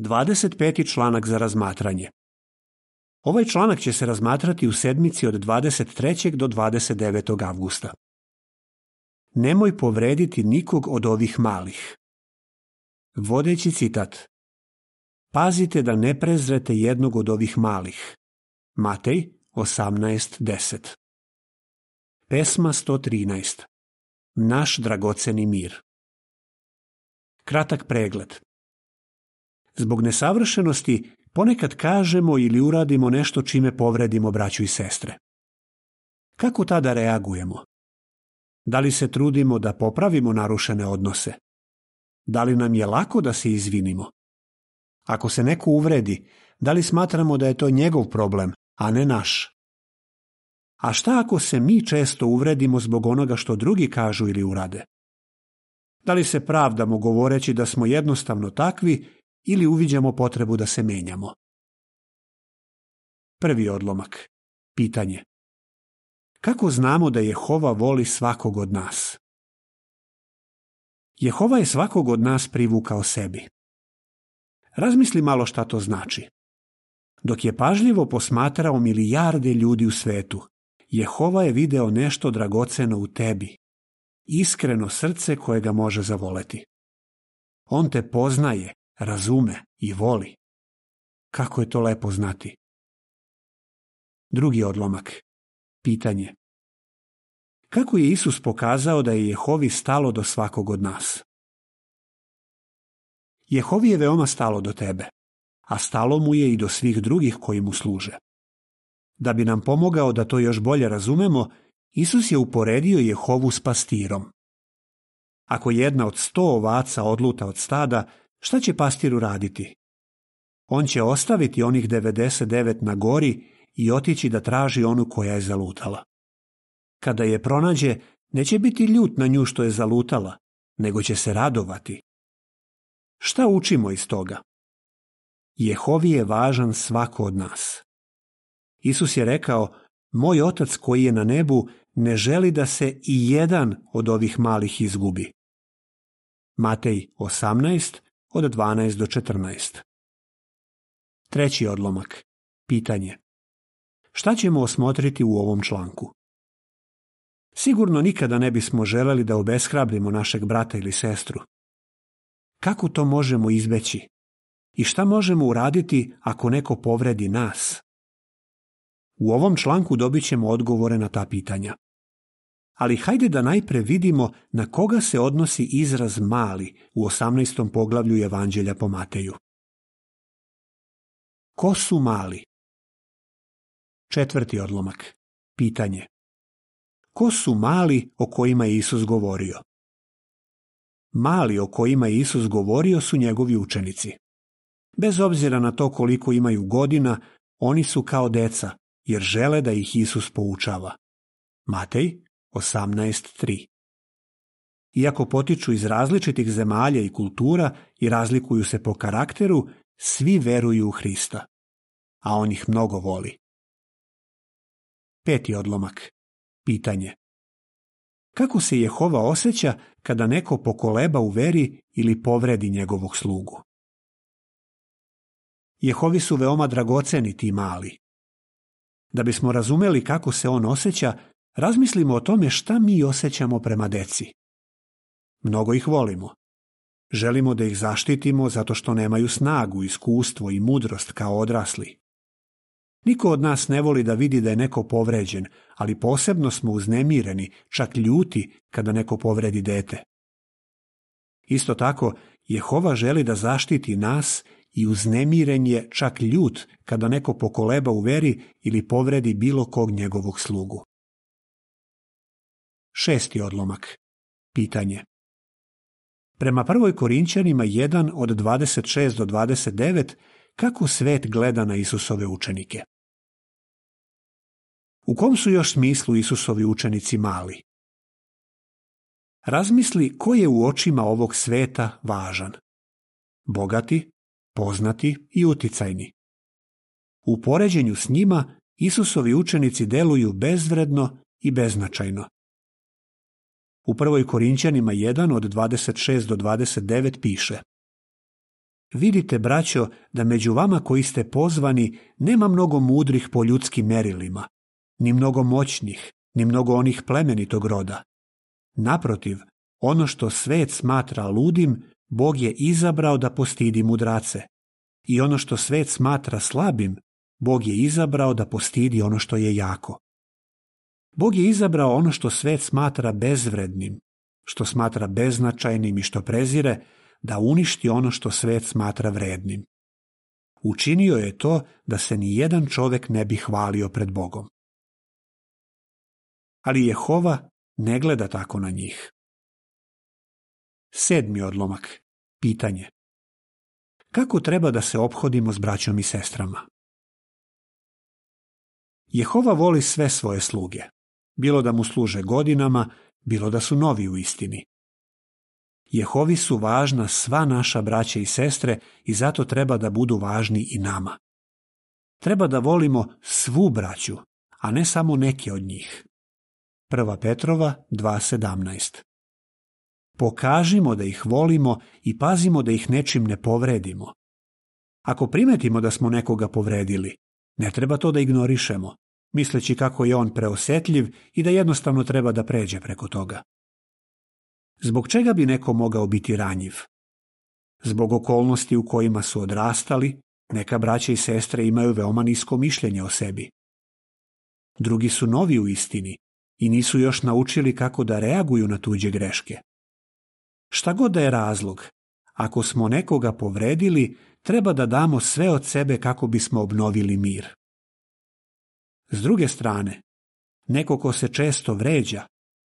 25. članak za razmatranje. Ovaj članak će se razmatrati u sedmici od 23. do 29. avgusta. Nemoj povrediti nikog od ovih malih. Vodeći citat. Pazite da ne prezrete jednog od ovih malih. Matej 18.10 Pesma 113 Naš dragoceni mir Kratak pregled Zbog nesavršenosti ponekad kažemo ili uradimo nešto čime povredimo braću i sestre. Kako tada reagujemo? Da li se trudimo da popravimo narušene odnose? Da li nam je lako da se izvinimo? Ako se neko uvredi, da li smatramo da je to njegov problem, a ne naš? A šta ako se mi često uvredimo zbog onoga što drugi kažu ili urade? Da li se pravdamo govoreći da smo jednostavno takvi ili uviđamo potrebu da se menjamo. Prvi odlomak. Pitanje. Kako znamo da Jehova voli svakog od nas? Jehova je svakog od nas privukao sebi. Razmisli malo šta to znači. Dok je pažljivo posmatrao milijarde ljudi u svetu, Jehova je video nešto dragoceno u tebi. Iskreno srce koje ga može zavoleti. On te poznaje razume i voli. Kako je to lepo znati. Drugi odlomak. Pitanje. Kako je Isus pokazao da je Jehovi stalo do svakog od nas? Jehovi je veoma stalo do tebe, a stalo mu je i do svih drugih koji mu služe. Da bi nam pomogao da to još bolje razumemo, Isus je uporedio Jehovu s pastirom. Ako jedna od sto ovaca odluta od stada, Šta će pastir uraditi? On će ostaviti onih 99 na gori i otići da traži onu koja je zalutala. Kada je pronađe, neće biti ljut na nju što je zalutala, nego će se radovati. Šta učimo iz toga? Jehovi je važan svako od nas. Isus je rekao, moj otac koji je na nebu ne želi da se i jedan od ovih malih izgubi. Matej 18, od 12 do 14. Treći odlomak. Pitanje. Šta ćemo osmotriti u ovom članku? Sigurno nikada ne bismo želeli da obeshrabrimo našeg brata ili sestru. Kako to možemo izbeći? I šta možemo uraditi ako neko povredi nas? U ovom članku dobit ćemo odgovore na ta pitanja ali hajde da najpre vidimo na koga se odnosi izraz mali u 18. poglavlju Evanđelja po Mateju. Ko su mali? Četvrti odlomak. Pitanje. Ko su mali o kojima je Isus govorio? Mali o kojima je Isus govorio su njegovi učenici. Bez obzira na to koliko imaju godina, oni su kao deca, jer žele da ih Isus poučava. Matej, 18.3. Iako potiču iz različitih zemalja i kultura i razlikuju se po karakteru, svi veruju u Hrista, a on ih mnogo voli. Peti odlomak. Pitanje. Kako se Jehova osjeća kada neko pokoleba u veri ili povredi njegovog slugu? Jehovi su veoma dragoceni ti mali. Da bismo razumeli kako se on osjeća, Razmislimo o tome šta mi osjećamo prema deci. Mnogo ih volimo. Želimo da ih zaštitimo zato što nemaju snagu, iskustvo i mudrost kao odrasli. Niko od nas ne voli da vidi da je neko povređen, ali posebno smo uznemireni, čak ljuti kada neko povredi dete. Isto tako, Jehova želi da zaštiti nas i uznemiren je čak ljut kada neko pokoleba u veri ili povredi bilo kog njegovog slugu. Šesti odlomak. Pitanje. Prema prvoj Korinčanima 1 od 26 do 29, kako svet gleda na Isusove učenike? U kom su još smislu Isusovi učenici mali? Razmisli ko je u očima ovog sveta važan. Bogati, poznati i uticajni. U poređenju s njima Isusovi učenici deluju bezvredno i beznačajno. U prvoj Korinćanima 1 od 26 do 29 piše Vidite, braćo, da među vama koji ste pozvani nema mnogo mudrih po ljudskim merilima, ni mnogo moćnih, ni mnogo onih plemenitog roda. Naprotiv, ono što svet smatra ludim, Bog je izabrao da postidi mudrace. I ono što svet smatra slabim, Bog je izabrao da postidi ono što je jako. Bog je izabrao ono što svet smatra bezvrednim, što smatra beznačajnim i što prezire, da uništi ono što svet smatra vrednim. Učinio je to da se ni jedan čovek ne bi hvalio pred Bogom. Ali Jehova ne gleda tako na njih. Sedmi odlomak. Pitanje. Kako treba da se ophodimo s braćom i sestrama? Jehova voli sve svoje sluge bilo da mu služe godinama, bilo da su novi u istini. Jehovi su važna sva naša braće i sestre i zato treba da budu važni i nama. Treba da volimo svu braću, a ne samo neke od njih. 1. Petrova 2.17 Pokažimo da ih volimo i pazimo da ih nečim ne povredimo. Ako primetimo da smo nekoga povredili, ne treba to da ignorišemo misleći kako je on preosjetljiv i da jednostavno treba da pređe preko toga. Zbog čega bi neko mogao biti ranjiv? Zbog okolnosti u kojima su odrastali, neka braća i sestre imaju veoma nisko mišljenje o sebi. Drugi su novi u istini i nisu još naučili kako da reaguju na tuđe greške. Šta god da je razlog, ako smo nekoga povredili, treba da damo sve od sebe kako bismo obnovili mir. S druge strane, neko ko se često vređa,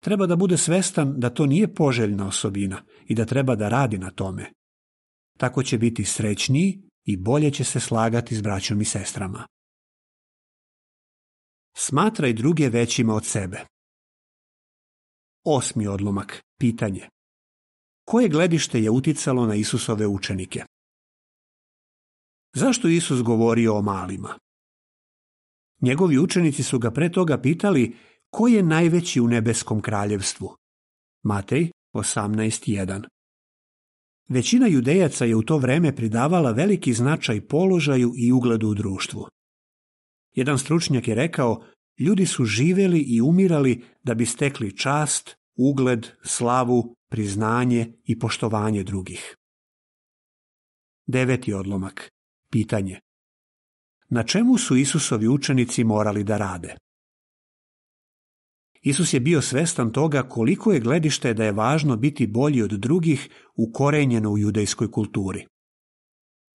treba da bude svestan da to nije poželjna osobina i da treba da radi na tome. Tako će biti srećniji i bolje će se slagati s braćom i sestrama. Smatraj druge većima od sebe. Osmi odlomak. Pitanje. Koje gledište je uticalo na Isusove učenike? Zašto Isus govorio o malima? Njegovi učenici su ga pre toga pitali ko je najveći u nebeskom kraljevstvu. Matej 18.1 Većina judejaca je u to vreme pridavala veliki značaj položaju i ugledu u društvu. Jedan stručnjak je rekao, ljudi su živeli i umirali da bi stekli čast, ugled, slavu, priznanje i poštovanje drugih. Deveti odlomak. Pitanje na čemu su Isusovi učenici morali da rade. Isus je bio svestan toga koliko je gledište da je važno biti bolji od drugih ukorenjeno u judejskoj kulturi.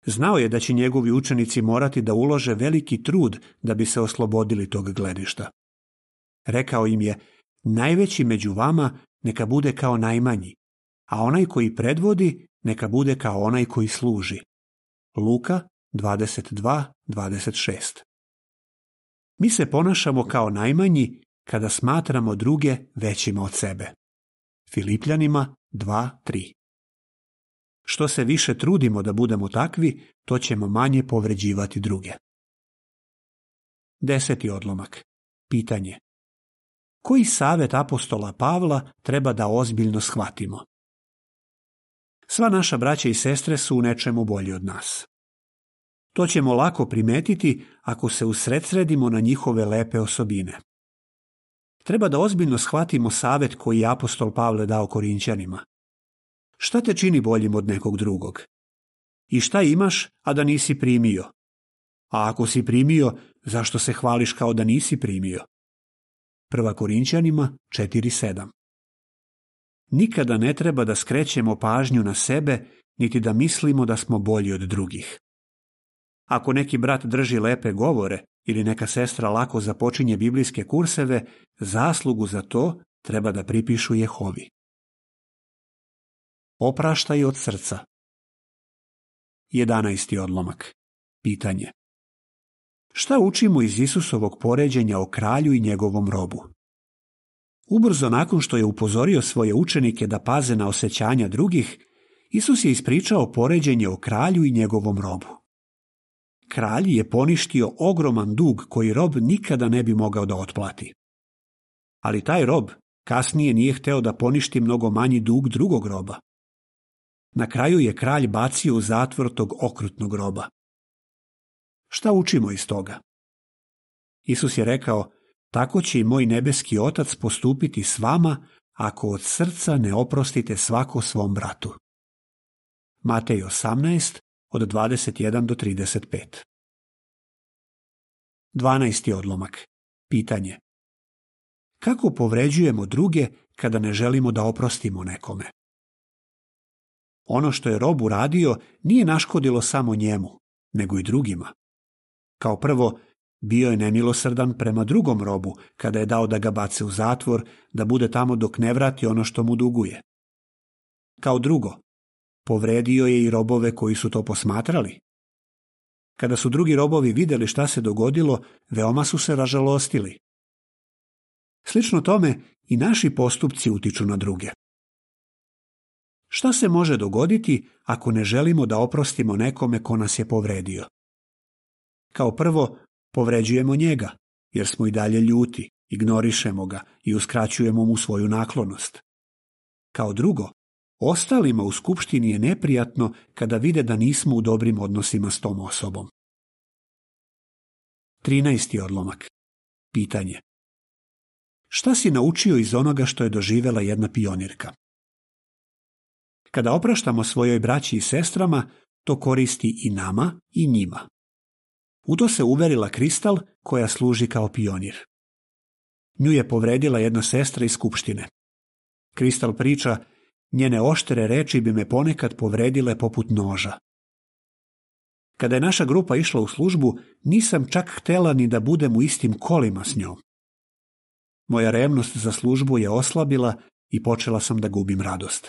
Znao je da će njegovi učenici morati da ulože veliki trud da bi se oslobodili tog gledišta. Rekao im je, najveći među vama neka bude kao najmanji, a onaj koji predvodi neka bude kao onaj koji služi. Luka, 22.26. Mi se ponašamo kao najmanji kada smatramo druge većima od sebe. Filipljanima 2.3. Što se više trudimo da budemo takvi, to ćemo manje povređivati druge. Deseti odlomak. Pitanje. Koji savjet apostola Pavla treba da ozbiljno shvatimo? Sva naša braća i sestre su u nečemu bolji od nas. To ćemo lako primetiti ako se usredsredimo na njihove lepe osobine. Treba da ozbiljno shvatimo savet koji je apostol Pavle dao korinćanima Šta te čini boljim od nekog drugog? I šta imaš, a da nisi primio? A ako si primio, zašto se hvališ kao da nisi primio? Prva korinćanima 4.7 Nikada ne treba da skrećemo pažnju na sebe, niti da mislimo da smo bolji od drugih. Ako neki brat drži lepe govore ili neka sestra lako započinje biblijske kurseve, zaslugu za to treba da pripišu Jehovi. Opraštaj od srca. 11. odlomak. Pitanje. Šta učimo iz Isusovog poređenja o kralju i njegovom robu? Ubrzo nakon što je upozorio svoje učenike da paze na osjećanja drugih, Isus je ispričao poređenje o kralju i njegovom robu. Kralj je poništio ogroman dug koji rob nikada ne bi mogao da otplati. Ali taj rob kasnije nije hteo da poništi mnogo manji dug drugog roba. Na kraju je kralj bacio u zatvor tog okrutnog roba. Šta učimo iz toga? Isus je rekao, tako će i moj nebeski otac postupiti s vama ako od srca ne oprostite svako svom bratu. Matej 18, od 21 do 35. 12. odlomak. Pitanje. Kako povređujemo druge kada ne želimo da oprostimo nekome? Ono što je rob uradio nije naškodilo samo njemu, nego i drugima. Kao prvo, bio je nemilosrdan prema drugom robu kada je dao da ga bace u zatvor, da bude tamo dok ne vrati ono što mu duguje. Kao drugo, Povredio je i robove koji su to posmatrali. Kada su drugi robovi vidjeli šta se dogodilo, veoma su se ražalostili. Slično tome i naši postupci utiču na druge. Šta se može dogoditi ako ne želimo da oprostimo nekome ko nas je povredio? Kao prvo, povređujemo njega, jer smo i dalje ljuti, ignorišemo ga i uskraćujemo mu svoju naklonost. Kao drugo, Ostalima u skupštini je neprijatno kada vide da nismo u dobrim odnosima s tom osobom. 13. odlomak. Pitanje. Šta si naučio iz onoga što je doživjela jedna pionirka? Kada opraštamo svojoj braći i sestrama, to koristi i nama i njima. U to se uverila Kristal koja služi kao pionir. Nju je povredila jedna sestra iz skupštine. Kristal priča Njene oštere reči bi me ponekad povredile poput noža. Kada je naša grupa išla u službu, nisam čak htjela ni da budem u istim kolima s njom. Moja revnost za službu je oslabila i počela sam da gubim radost.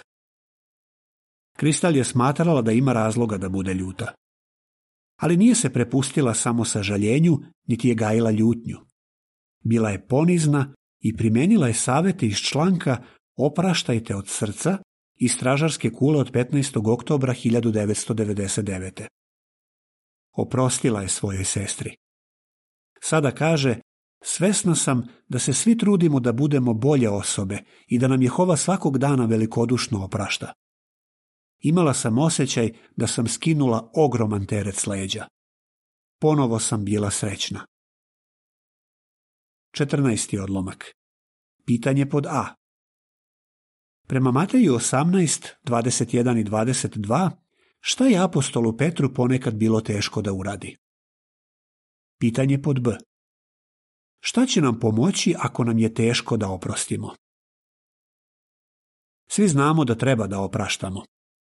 Kristal je smatrala da ima razloga da bude ljuta. Ali nije se prepustila samo sažaljenju, niti je gajila ljutnju. Bila je ponizna i primijenila je savete iz članka opraštajte od srca, i stražarske kule od 15. oktobra 1999. Oprostila je svojoj sestri. Sada kaže, svesna sam da se svi trudimo da budemo bolje osobe i da nam Jehova svakog dana velikodušno oprašta. Imala sam osjećaj da sam skinula ogroman teret s leđa. Ponovo sam bila srećna. 14. odlomak. Pitanje pod A. Prema Mateju 18, 21 i 22, šta je apostolu Petru ponekad bilo teško da uradi? Pitanje pod B. Šta će nam pomoći ako nam je teško da oprostimo? Svi znamo da treba da opraštamo,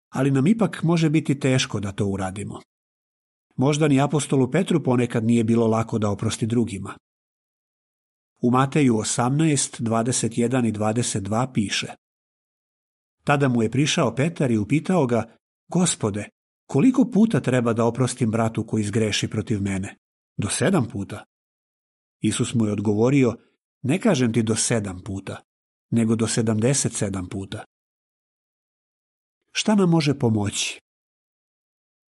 ali nam ipak može biti teško da to uradimo. Možda ni apostolu Petru ponekad nije bilo lako da oprosti drugima. U Mateju 18, 21 i 22 piše tada mu je prišao Petar i upitao ga, Gospode, koliko puta treba da oprostim bratu koji izgreši protiv mene? Do sedam puta. Isus mu je odgovorio, ne kažem ti do sedam puta, nego do sedamdeset sedam puta. Šta nam može pomoći?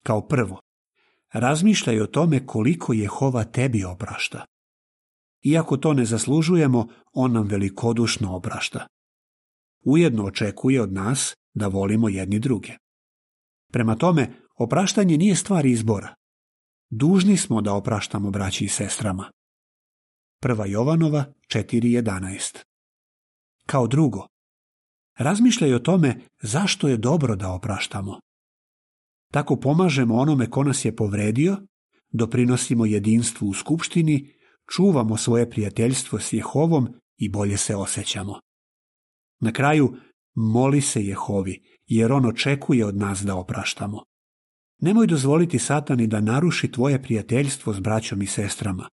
Kao prvo, razmišljaj o tome koliko Jehova tebi oprašta. Iako to ne zaslužujemo, on nam velikodušno oprašta ujedno očekuje od nas da volimo jedni druge. Prema tome, opraštanje nije stvar izbora. Dužni smo da opraštamo braći i sestrama. prva Jovanova 4.11 Kao drugo, razmišljaj o tome zašto je dobro da opraštamo. Tako pomažemo onome ko nas je povredio, doprinosimo jedinstvu u skupštini, čuvamo svoje prijateljstvo s Jehovom i bolje se osjećamo. Na kraju, moli se Jehovi, jer on očekuje od nas da opraštamo. Nemoj dozvoliti satani da naruši tvoje prijateljstvo s braćom i sestrama.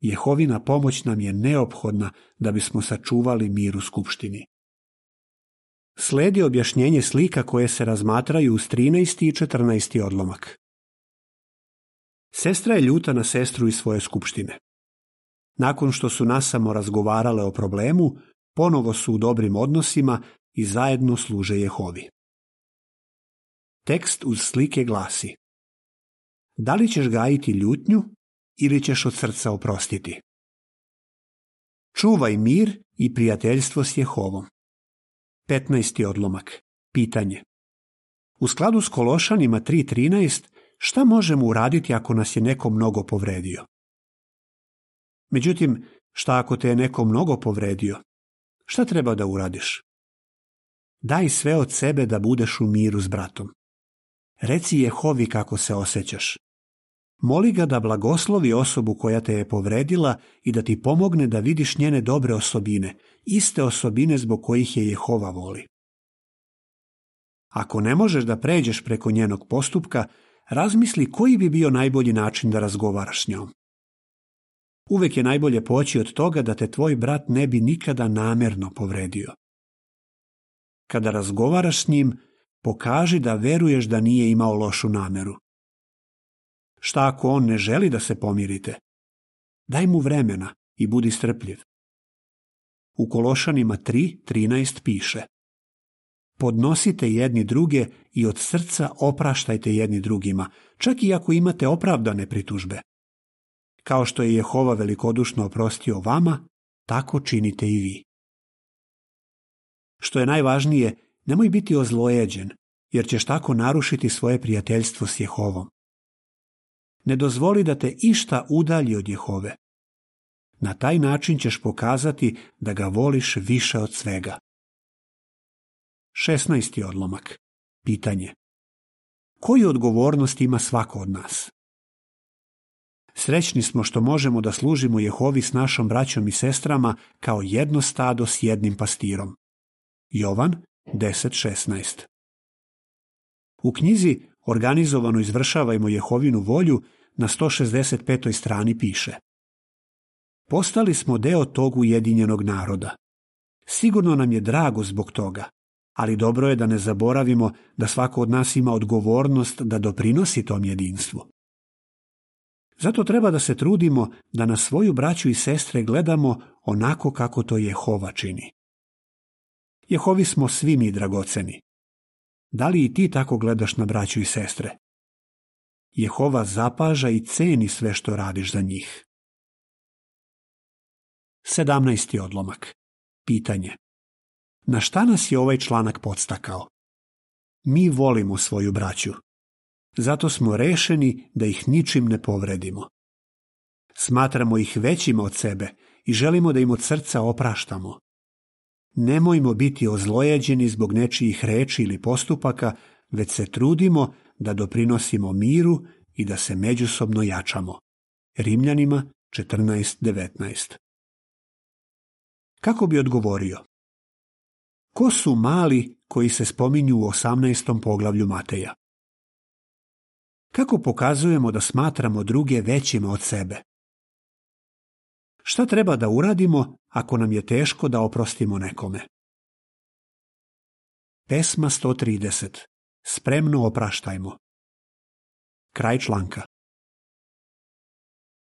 Jehovina pomoć nam je neophodna da bismo sačuvali mir u skupštini. Sledi objašnjenje slika koje se razmatraju uz 13. i 14. odlomak. Sestra je ljuta na sestru iz svoje skupštine. Nakon što su nasamo razgovarale o problemu, ponovo su u dobrim odnosima i zajedno služe Jehovi. Tekst uz slike glasi Da li ćeš gajiti ljutnju ili ćeš od srca oprostiti? Čuvaj mir i prijateljstvo s Jehovom. 15. odlomak. Pitanje. U skladu s Kološanima 3.13, šta možemo uraditi ako nas je neko mnogo povredio? Međutim, šta ako te je neko mnogo povredio? Šta treba da uradiš? Daj sve od sebe da budeš u miru s bratom. Reci Jehovi kako se osjećaš. Moli ga da blagoslovi osobu koja te je povredila i da ti pomogne da vidiš njene dobre osobine, iste osobine zbog kojih je Jehova voli. Ako ne možeš da pređeš preko njenog postupka, razmisli koji bi bio najbolji način da razgovaraš s njom. Uvijek je najbolje poći od toga da te tvoj brat ne bi nikada namerno povredio. Kada razgovaraš s njim, pokaži da veruješ da nije imao lošu namjeru. Šta ako on ne želi da se pomirite? Daj mu vremena i budi strpljiv. U Kološanima 3.13 piše Podnosite jedni druge i od srca opraštajte jedni drugima, čak i ako imate opravdane pritužbe kao što je Jehova velikodušno oprostio vama, tako činite i vi. Što je najvažnije, nemoj biti ozlojeđen, jer ćeš tako narušiti svoje prijateljstvo s Jehovom. Ne dozvoli da te išta udalji od Jehove. Na taj način ćeš pokazati da ga voliš više od svega. 16. odlomak. Pitanje. Koju odgovornost ima svako od nas? Srećni smo što možemo da služimo Jehovi s našom braćom i sestrama kao jedno stado s jednim pastirom. Jovan 10.16 U knjizi Organizovano izvršavajmo Jehovinu volju na 165. strani piše Postali smo deo tog ujedinjenog naroda. Sigurno nam je drago zbog toga, ali dobro je da ne zaboravimo da svako od nas ima odgovornost da doprinosi tom jedinstvu. Zato treba da se trudimo da na svoju braću i sestre gledamo onako kako to Jehova čini. Jehovi smo svi mi dragoceni. Da li i ti tako gledaš na braću i sestre? Jehova zapaža i ceni sve što radiš za njih. 17. odlomak. Pitanje. Na šta nas je ovaj članak podstakao? Mi volimo svoju braću zato smo rešeni da ih ničim ne povredimo. Smatramo ih većima od sebe i želimo da im od srca opraštamo. Nemojmo biti ozlojeđeni zbog nečijih reči ili postupaka, već se trudimo da doprinosimo miru i da se međusobno jačamo. Rimljanima 14.19 Kako bi odgovorio? Ko su mali koji se spominju u 18. poglavlju Mateja? Kako pokazujemo da smatramo druge većima od sebe? Šta treba da uradimo ako nam je teško da oprostimo nekome? Pesma 130. Spremno opraštajmo. Kraj članka.